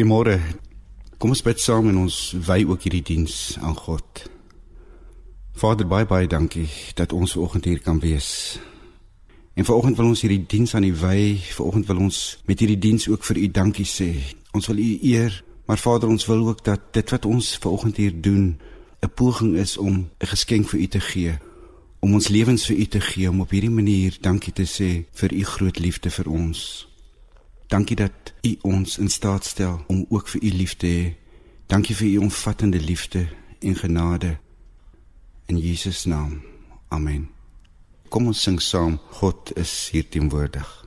Goeiemôre. Kom ons bid saam en ons wy ook hierdie diens aan God. Vader, baie baie dankie dat ons vanoggend hier kan wees. En vanoggend wil ons hierdie diens aan U wy. Vanoggend wil ons met hierdie diens ook vir U dankie sê. Ons wil U eer, maar Vader, ons wil ook dat dit wat ons vanoggend hier doen 'n poging is om 'n geskenk vir U te gee om ons lewens vir U te gee om op hierdie manier dankie te sê vir U groot liefde vir ons. Dankie dat U ons in staat stel om ook vir U lief te hê. Dankie vir U omvattende liefde en genade. In Jesus naam. Amen. Kom ons sing saam. God is hier teenwoordig.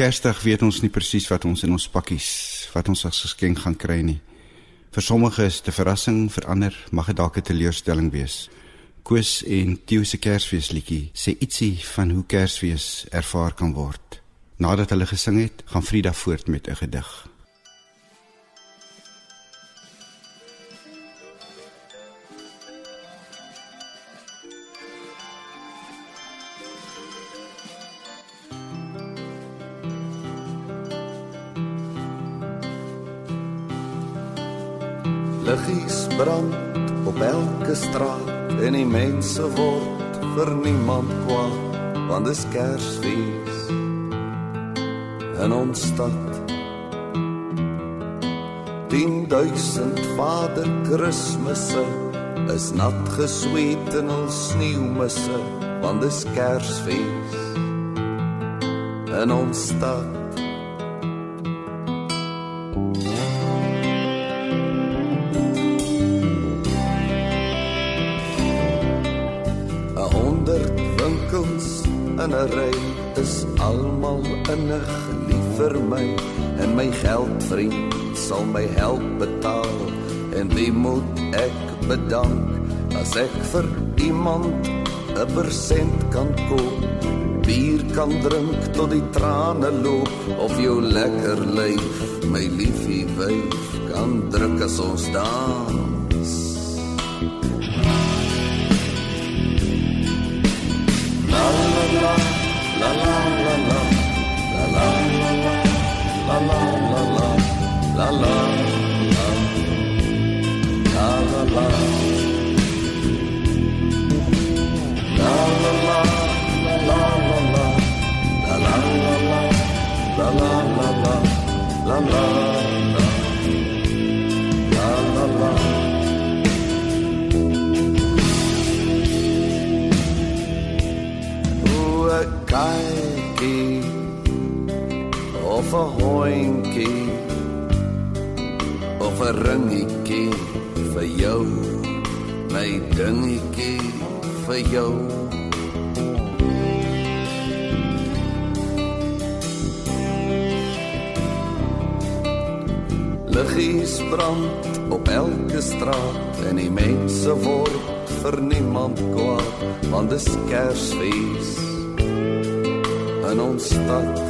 Kersdag weet ons nie presies wat ons in ons pakkies wat ons as geskenk gaan kry nie. Vir sommige is dit 'n verrassing, vir ander mag dit dalk 'n teleurstelling wees. Koos en Theo se Kersfeesliedjie sê ietsie van hoe Kersfees ervaar kan word. Nadat hulle gesing het, gaan Frida voort met 'n gedig. Is nat gesweet in al sneeumisse want dit is Kersfees in ons stad. 'n ry is almal innig lief vir my en my geldvriend sal my help betaal en wie moet ek bedank as ek vir iemand 'n persent kan koop bier kan drink tot die trane loop of jou lekker lyf my liefie wyf kan druk as ons dans of 'n hondjie of 'n ringetjie vir jou my dingetjie vir jou. Liggies brand op elke straat en die mense word vir niemand kwaad want dis Kersfees in ons stad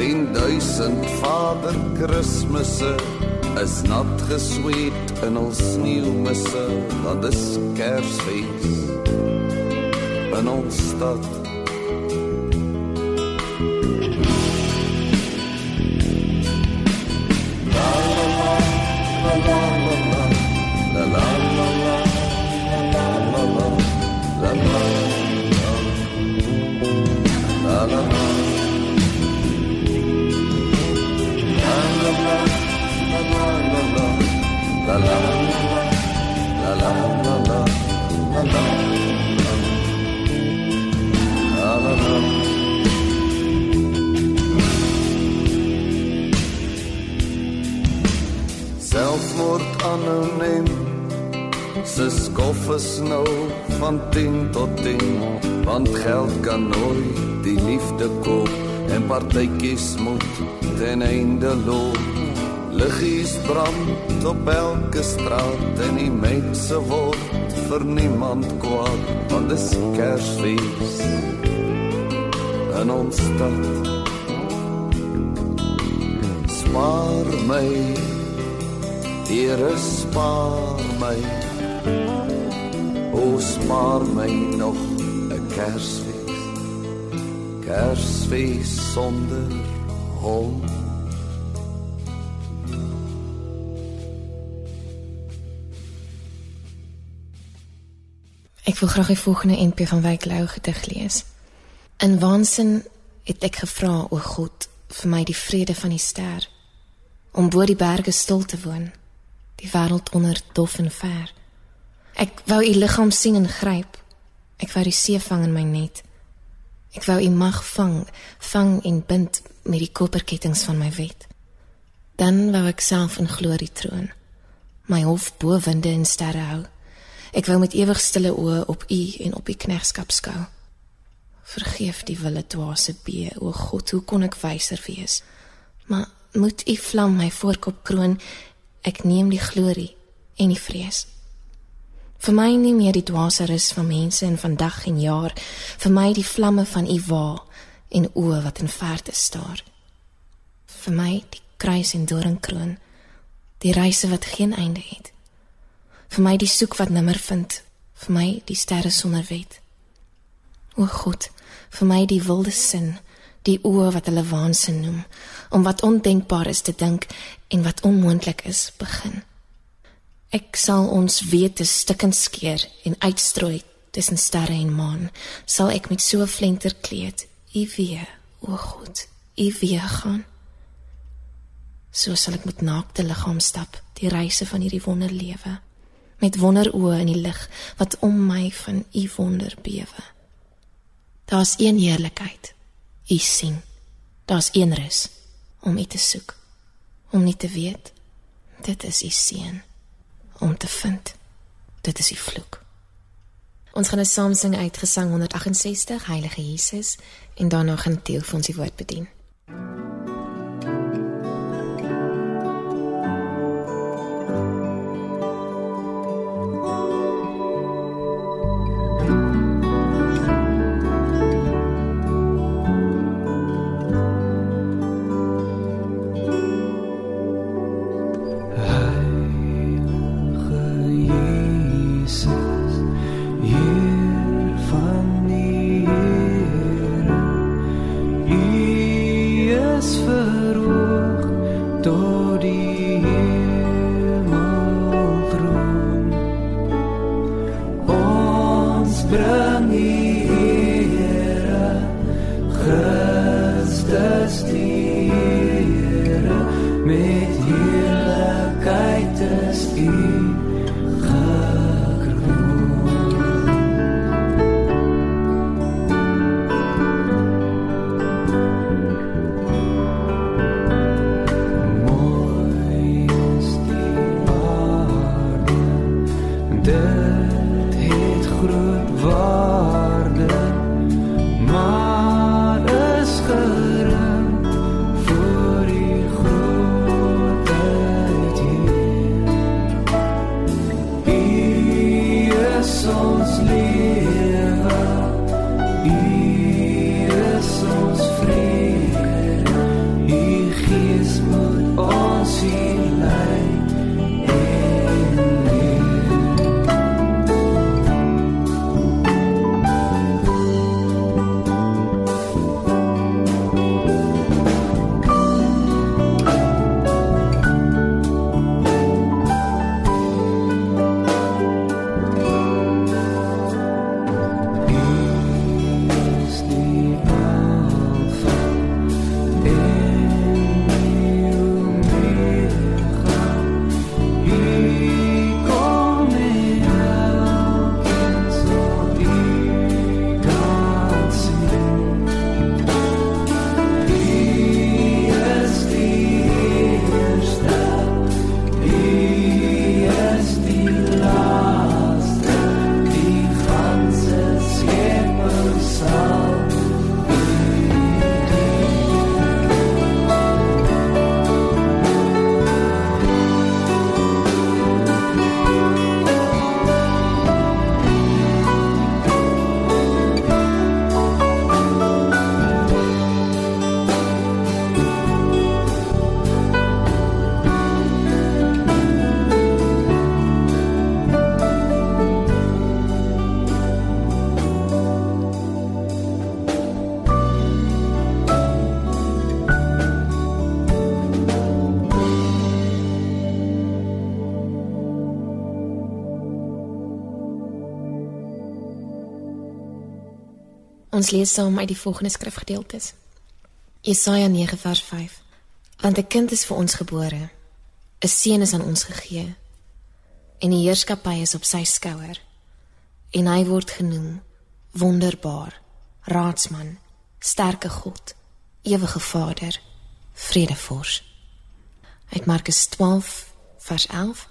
Dien duisend vader Kersmisse is nat gesweet in ons sneeumisse want dis Kersfees in ons stad Selfmoord anoniem. Se skof is nou van 10 tot 10 Want geld kan nooit die liefde koop En partykies moet ten einde loop Liggies brand op elke straat En die mense word vir niemand kwaad Want dis kersfeest in ons stad. Spaar my Here spaar my. O spaar my nog 'n Kersfees Kersfees sonder hom Ek wil graag die volgende NP van Wyk Lou gedig lees. In waansin het ek gevra o God vir my die vrede van die ster om bo die berge stil te woon die wêreld onder dof en ver. Ek wou u liggaam sien en gryp. Ek wou die see vang in my net. Ek wou u mag vang vang en bind met die koperkettinge van my wet. Dan wou ek self in glorie troon my hof bo winde en sterre hou ek wou met ewig stille oë op u en op u knegskap skou Vergeef die wille dwaase bee, o God, hoe kon ek wyser wees? Maar moet u vlam my voorkop kroon, ek neem die glorie en die vrees. Vir my nie meer die dwaase rus van mense en van dag en jaar, vir my die vlamme van u wa en oë wat in verte staar. Vir my die kruis en doringkroon, die reise wat geen einde het. Vir my die soek wat nimmer vind, vir my die sterre sonder wet. O God, vir my die wilde sin, die oë wat hulle waansin noem, om wat ondenkbaar is te dink en wat onmoontlik is begin. Ek sal ons wete stukkend skeer en uitstrooi tussen sterre en maan, sal ek met so flenter kleed, u weer, o God, u weer gaan. So sal ek met naakte liggaam stap, die reise van hierdie wonderlewe, met wonderoë in die lig wat om my van u wonder bewe. Daar's een heerlikheid. U sien. Daar's een rus om u te soek. Om nie te weet dit is u seën. Om te vind dit is u vloek. Ons gaan 'n saam sing uit Gesang 168 Heilige Jesus en daarna gaan Theo vir ons die woord bedien. alles verhoog tot die Here Ons lees saam uit die volgende skrifgedeeltes. Jesaja 9 vers 5. Want 'n kind is vir ons gebore, 'n seun is aan ons gegee, en die heerskappy is op sy skouer, en hy word genoem wonderbaar, raadsman, sterke God, ewige Vader, vredevors. Uit Markus 12 vers 11.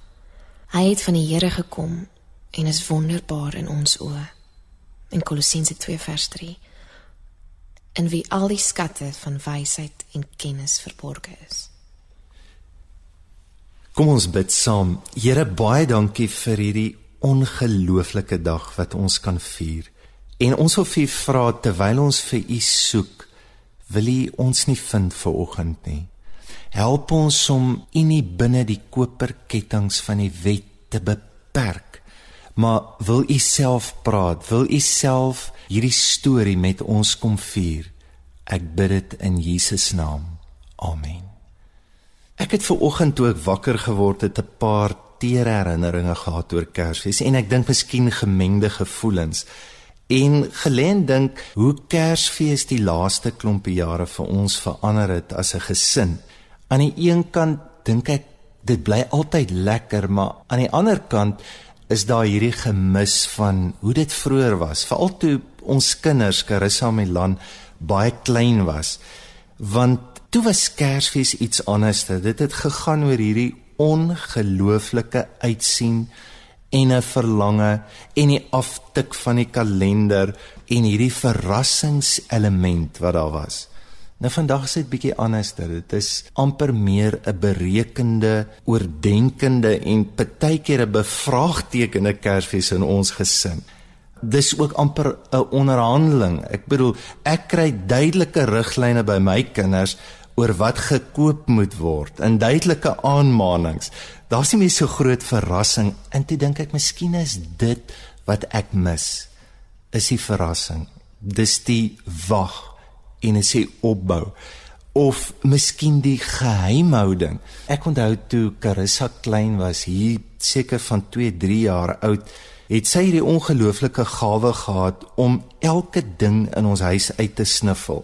Hy het van die Here gekom en is wonderbaar in ons oë in Kolossense 2 vers 3 in wie al die skatte van wysheid en kennis verborge is. Kom ons bid saam. Here, baie dankie vir hierdie ongelooflike dag wat ons kan vier. En ons wil vir U vra terwyl ons vir U soek, wil U ons nie vind vir oggend nie. Help ons om U nie binne die koperkettinge van die wet te beperk, maar wil U self praat, wil U self hierdie storie met ons kom vier. Ek bid dit in Jesus naam. Amen. Ek het ver oggend toe ek wakker geword het 'n paar teere herinneringe gehad oor Kersfees en ek dink miskien gemengde gevoelens. En gelê dink hoe Kersfees die laaste klompie jare vir ons verander het as 'n gesin. Aan die een kant dink ek dit bly altyd lekker, maar aan die ander kant is daar hierdie gemis van hoe dit vroeër was, veral toe ons kinders Carissa en Milan baie klein was. Want toe was Kersfees iets anders. Dit het gegaan oor hierdie ongelooflike uitsien en 'n verlange en die aftik van die kalender en hierdie verrassingselement wat daar was. Nou vandag is dit bietjie anders. Dit is amper meer 'n berekende, oordenkende en partykeer 'n bevraagtekende Kersfees in ons gesin. Dis ook amper 'n onderhandeling. Ek bedoel, ek kry duidelike riglyne by my kinders oor wat gekoop moet word en duidelike aanmaninge. Daar's nie meer so groot verrassing. En toe dink ek miskien is dit wat ek mis. Is die verrassing. Dis die wag en is die opbou. of miskien die geheimhouding. Ek onthou toe Carissa klein was, hier seker van 2, 3 jaar oud, het sy hierdie ongelooflike gawe gehad om elke ding in ons huis uit te sniffel.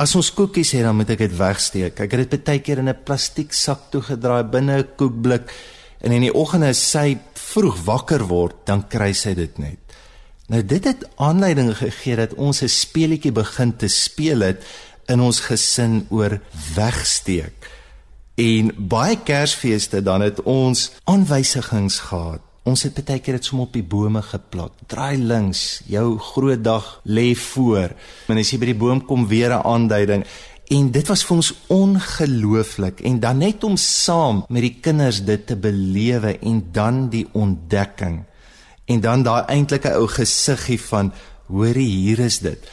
As ons koekies het, dan moet ek dit wegsteek. Ek het dit baie keer in 'n plastiek sak toegedraai binne 'n koekblik en in die oggend as sy vroeg wakker word, dan kry sy dit net. Nou dit het aanleiding gegee dat ons 'n speletjie begin te speel het in ons gesin oor wegsteek. En baie Kersfeeste dan het ons aanwysigings gehad. Ons het baie keer dit som op die bome geplak. Draai links, jou groot dag lê voor. En as jy by die boom kom weer 'n aanduiding en dit was vir ons ongelooflik en dan net om saam met die kinders dit te belewe en dan die ontdekking en dan daai eintlike ou gesiggie van hoorie hier is dit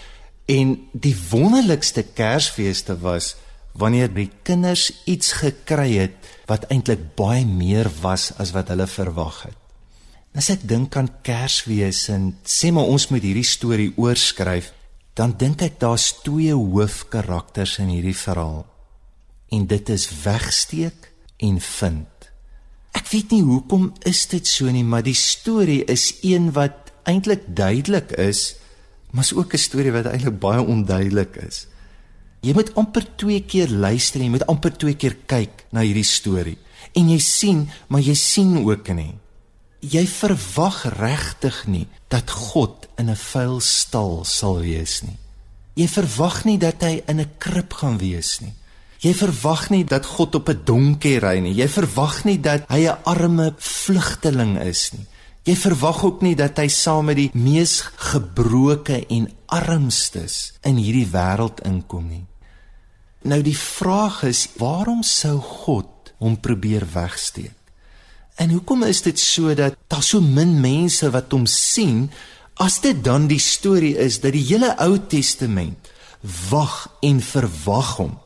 en die wonderlikste kersfeeste was wanneer die kinders iets gekry het wat eintlik baie meer was as wat hulle verwag het as ek dink aan kersfees en sê maar ons moet hierdie storie oorskryf dan dink ek daar's twee hoofkarakters in hierdie verhaal. En dit is wegsteek en vind. Ek weet nie hoekom is dit so nie, maar die storie is een wat eintlik duidelik is, maar is ook 'n storie wat eintlik baie onduidelik is. Jy moet amper twee keer luister jy moet amper twee keer kyk na hierdie storie. En jy sien, maar jy sien ook nie jy verwag regtig nie dat God in 'n vuil stal sal wees nie. Jy verwag nie dat hy in 'n krib gaan wees nie. Jy verwag nie dat God op 'n donkie ry nie. Jy verwag nie dat hy 'n arme vlugteling is nie. Jy verwag ook nie dat hy saam met die mees gebroke en armstes in hierdie wêreld inkom nie. Nou die vraag is, waarom sou God hom probeer wegsteek? En hoekom is dit so dat daar so min mense wat hom sien as dit dan die storie is dat die hele Ou Testament wag en verwag hom.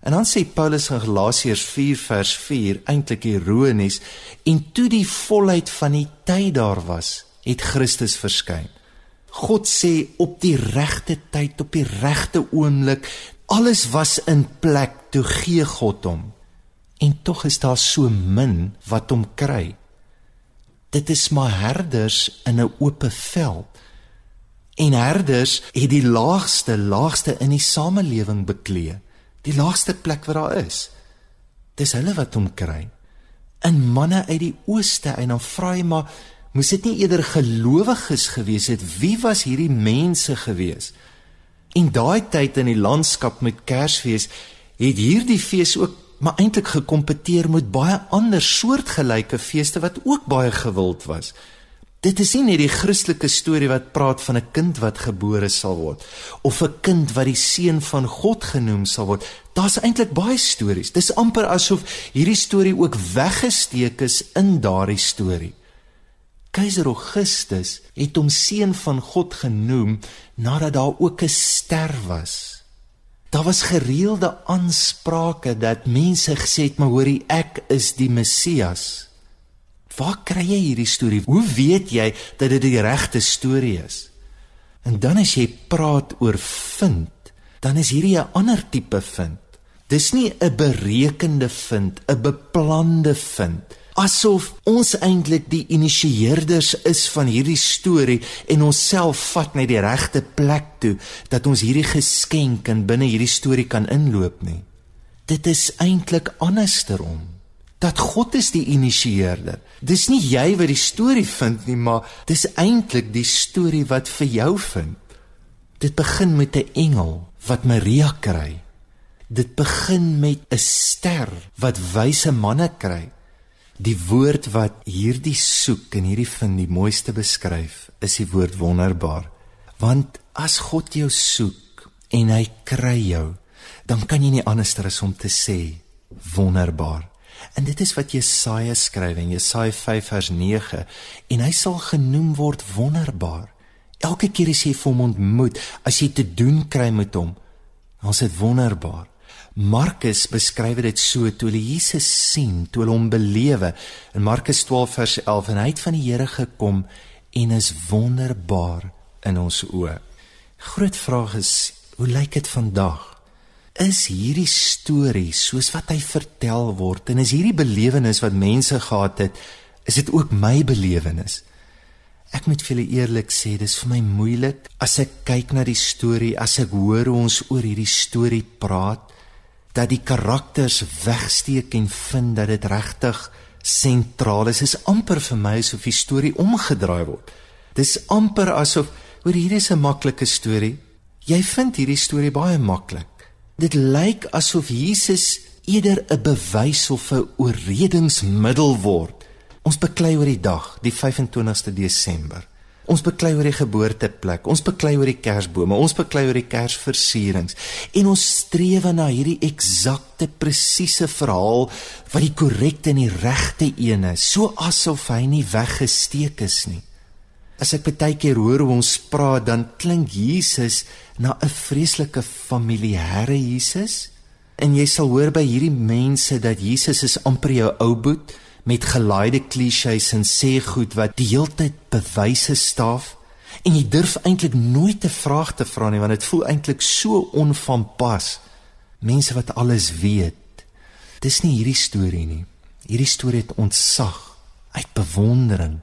En dan sê Paulus in Galasiërs 4 vers 4 eintlik ironies en toe die volheid van die tyd daar was, het Christus verskyn. God sê op die regte tyd, op die regte oomblik, alles was in plek toe gee God hom en tog is daar so min wat hom kry. Dit is maar herders in 'n oop veld. En herders het die laagste laagste in die samelewing beklee, die laagste plek wat daar is. Dis hulle wat hom kry. In manne uit die ooste en dan vra jy maar moes dit nie eerder gelowiges gewees het wie was hierdie mense gewees? In daai tyd in die landskap met Kersfees het hierdie fees ook maar eintlik gekompeteer met baie ander soortgelyke feeste wat ook baie gewild was. Dit is nie net die Christelike storie wat praat van 'n kind wat gebore sal word of 'n kind wat die seun van God genoem sal word. Daar's eintlik baie stories. Dis amper asof hierdie storie ook weggesteek is in daardie storie. Keiser Augustus het hom seun van God genoem nadat daar ook 'n ster was. Daar was gereelde aansprake dat mense gesê het, "Maar hoorie, ek is die Messias." Waar kry jy hierdie storie? Hoe weet jy dat dit die regte storie is? En dan as jy praat oor vind, dan is hierdie 'n ander tipe vind. Dis nie 'n berekende vind, 'n beplande vind asof ons eintlik die initieerders is van hierdie storie en onsself vat na die regte plek toe dat ons hierdie geskenk in binne hierdie storie kan inloop nie. Dit is eintlik andersterom. Dat God is die initieerder. Dis nie jy wat die storie vind nie, maar dis eintlik die storie wat vir jou vind. Dit begin met 'n engel wat Maria kry. Dit begin met 'n ster wat wyse manne kry. Die woord wat hierdie soek en hierdie vind die mooiste beskryf, is die woord wonderbaar. Want as God jou soek en hy kry jou, dan kan jy nie anders as om te sê wonderbaar. En dit is wat Jesaja skryf in Jesaja 5 vers 9 en hy sal genoem word wonderbaar. Elke keer as jy hom ontmoet, as jy te doen kry met hom, dan is dit wonderbaar. Markus beskryf dit so toe hulle Jesus sien, toe hulle hom belewe in Markus 12 vers 11 en hy het van die Here gekom en is wonderbaar in ons oë. Groot vraag is, hoe lyk dit vandag? Is hierdie storie soos wat hy vertel word en is hierdie belewenis wat mense gehad het, is dit ook my belewenis. Ek moet vir julle eerlik sê, dis vir my moeilik as ek kyk na die storie, as ek hoor hoe ons oor hierdie storie praat, dat die karakters wegsteek en vind dat dit regtig sentraal is. Dit is amper vir my asof die storie omgedraai word. Dis amper asof hoor hier is 'n maklike storie. Jy vind hierdie storie baie maklik. Dit lyk asof Jesus eerder 'n bewys of 'n oorredingsmiddel word. Ons beklei oor die dag, die 25ste Desember. Ons beklei oor die geboorteplek, ons beklei oor die kersbome, ons beklei oor die kersversierings en ons streef na hierdie eksakte presiese verhaal wat die korrekte en die regte een is, so asof hy nie weggesteek is nie. As ek baie keer hoor hoe ons praat, dan klink Jesus na 'n vreeslike familiêre Jesus. En jy sal hoor by hierdie mense dat Jesus is amper jou ou boet met gelaaide klisjées en sê goed wat die heeltyd bewyse staaf en jy durf eintlik nooit 'n vraag te vra nie want dit voel eintlik so onvanpas. Mense wat alles weet. Dis nie hierdie storie nie. Hierdie storie het ontsag, uit bewondering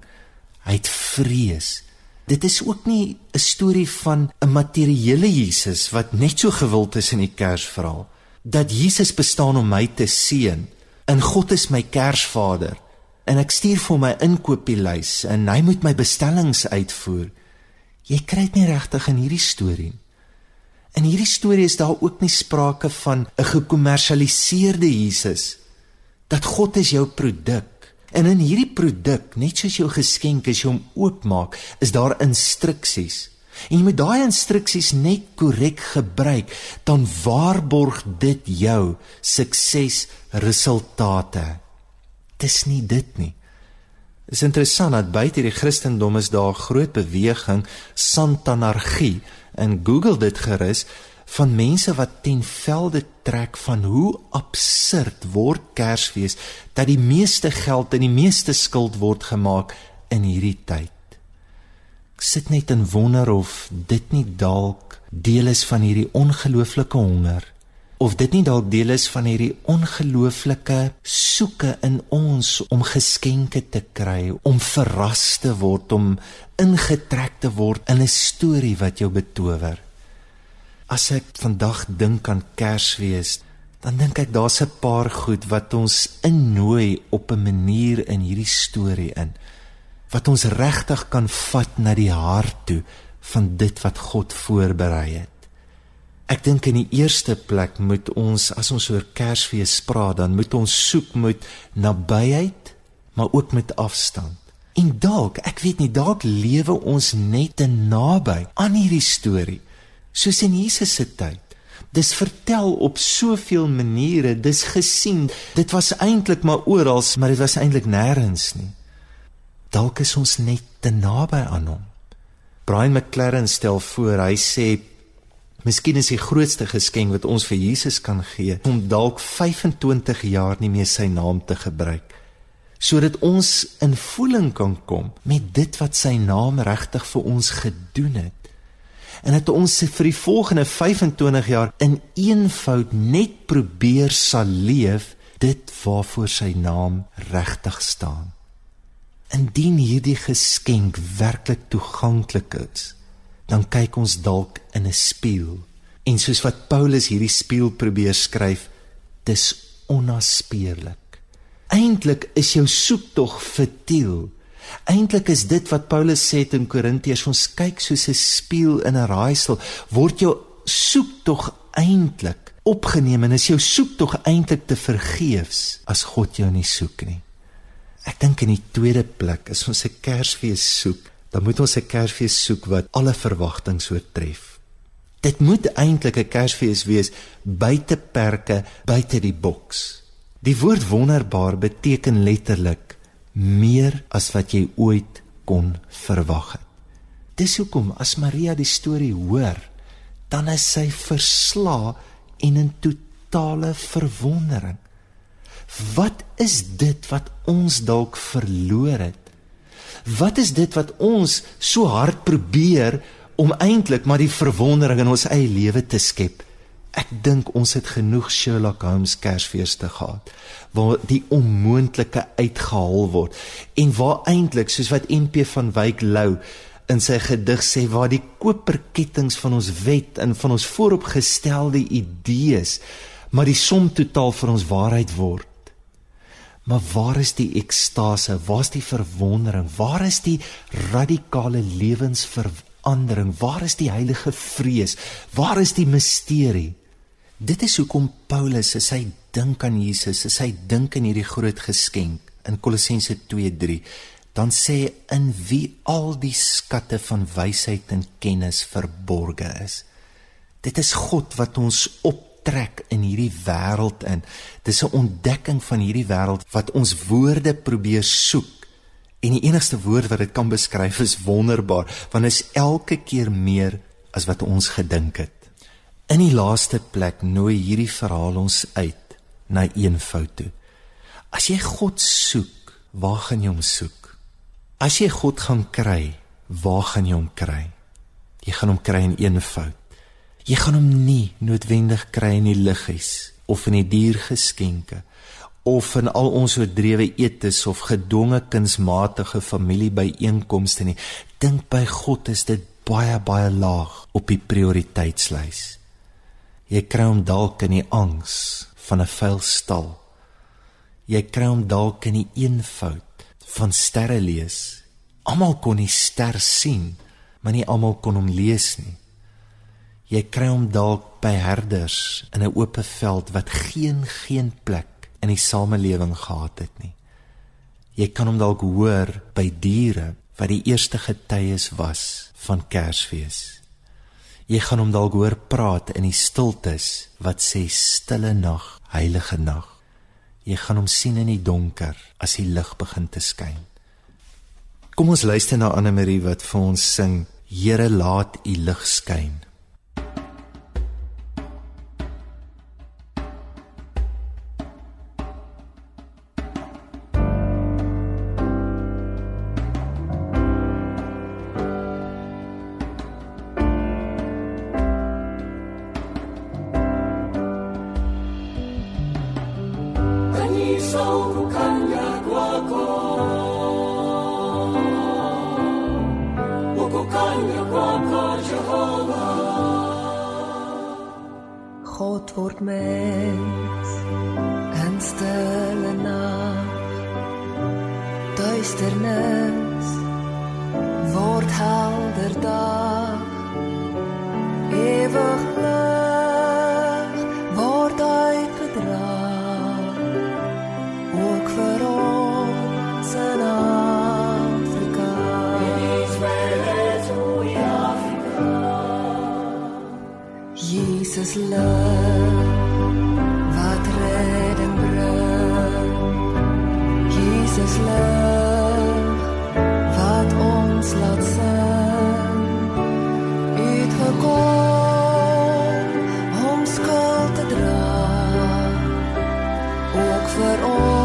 uit vrees. Dit is ook nie 'n storie van 'n materiële Jesus wat net so gewild is in die Kersverhaal dat Jesus bestaan om my te seën en God is my Kersvader en ek stuur vir my inkopieslys en hy moet my bestellings uitvoer. Jy kry dit nie regtig in hierdie storie nie. In hierdie storie is daar ook nie sprake van 'n gekommersialiseerde Jesus dat God is jou produk En in hierdie produk, net soos jou geskenk as jy hom oopmaak, is daar instruksies. En jy moet daai instruksies net korrek gebruik, dan waarborg dit jou suksesresultate. Dis nie dit nie. Is interessant dat buite die Christendom is daar 'n groot beweging santanargie. In Google dit gerus van mense wat ten velde trek van hoe absurd word Kersfees dat die meeste geld en die meeste skuld word gemaak in hierdie tyd. Ek sit net en wonder of dit nie dalk deel is van hierdie ongelooflike honger of dit nie dalk deel is van hierdie ongelooflike soeke in ons om geskenke te kry, om verras te word, om ingetrek te word in 'n storie wat jou betower. As ek vandag dink aan Kersfees, dan dink ek daar's 'n paar goed wat ons innooi op 'n manier in hierdie storie in wat ons regtig kan vat na die hart toe van dit wat God voorberei het. Ek dink in die eerste plek moet ons as ons oor Kersfees praat, dan moet ons soek met nabyheid, maar ook met afstand. En dalk, ek weet nie, dalk lewe ons net te naby aan hierdie storie soos in Jesus se tyd. Dis vertel op soveel maniere, dis gesien. Dit was eintlik maar oral, maar dit was eintlik nêrens nie. Dalk is ons net te naby aan hom. Brian McLaren stel voor, hy sê Miskien is die grootste geskenk wat ons vir Jesus kan gee om dalk 25 jaar nie meer sy naam te gebruik sodat ons in voeling kan kom met dit wat sy naam regtig vir ons gedoen het en dat ons vir die volgende 25 jaar in eenvoud net probeer sal leef dit waarvoor sy naam regtig staan. Indien hierdie geskenk werklik toeganklik is, dan kyk ons dalk in 'n spieël en soos wat Paulus hierdie spieël probeer skryf, dis onnaspeurlik. Eintlik is jou soektog futiel Eintlik is dit wat Paulus sê in Korintiërs, ons kyk soos 'n spieël in 'n raaisel, word jou soek tog eintlik opgeneem en is jou soek tog eintlik te vergeefs as God jou nie soek nie. Ek dink in die tweede plek is ons 'n Kersfees soek, dan moet ons 'n Kersfees soek wat alle verwagtinge oortref. Dit moet eintlik 'n Kersfees wees buite perke, buite die boks. Die woord wonderbaar beteken letterlik meer as wat jy ooit kon verwag het. Dis hoekom as Maria die storie hoor, dan is sy versla en in totale verwondering. Wat is dit wat ons dalk verloor het? Wat is dit wat ons so hard probeer om eintlik maar die verwondering in ons eie lewe te skep? Ek dink ons het genoeg Sherlock Holmes Kersfeeste gehad waar die onmoontlike uitgehaal word en waar eintlik soos wat NP van Wyk Lou in sy gedig sê waar die koperkettings van ons wet en van ons vooropgestelde idees maar die som totaal vir ons waarheid word. Maar waar is die ekstase? Waar is die verwondering? Waar is die radikale lewensverandering? Waar is die heilige vrees? Waar is die misterie? Dit is hoekom Paulus as hy dink aan Jesus, hy dink aan hierdie groot geskenk in Kolossense 2:3, dan sê in wie al die skatte van wysheid en kennis verborge is. Dit is God wat ons optrek in hierdie wêreld in. Dis 'n ontdekking van hierdie wêreld wat ons woorde probeer soek. En die enigste woord wat dit kan beskryf is wonderbaar, want is elke keer meer as wat ons gedink het. In die laaste plek nooi hierdie verhaal ons uit na eenvoud toe. As jy God soek, waar gaan jy hom soek? As jy God gaan kry, waar gaan jy hom kry? Jy gaan hom kry in eenvoud. Jy gaan hom nie noodwendig kry in die liggies of in die diergeskenke of in al ons oordrewe etes of gedwonge kunsmatige familiebyeenkomste nie. Dink by God is dit baie baie laag op die prioriteitslys. Jy kry hom dalk in die angs van 'n vuil stal. Jy kry hom dalk in die eenvoud van sterre lees. Almal kon die ster sien, maar nie almal kon hom lees nie. Jy kry hom dalk by herders in 'n oop veld wat geen geen plek in die samelewing gehad het nie. Jy kan hom dalk hoor by diere wat die eerste getuies was van Kersfees. Jy gaan hom dalk hoor praat in die stiltes wat sê stille nag, heilige nag. Jy gaan hom sien in die donker as die lig begin te skyn. Kom ons luister na Anne Marie wat vir ons sing Here laat u lig skyn. word mens in stille nag duisternis word helder dag ewig lig at all.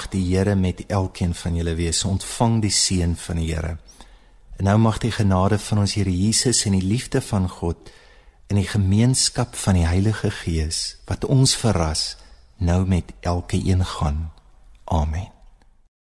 Mag die Here met elkeen van julle wees. Ontvang die seën van die Here. En nou mag die genade van ons Here Jesus en die liefde van God in die gemeenskap van die Heilige Gees wat ons verras nou met elke een gaan. Amen.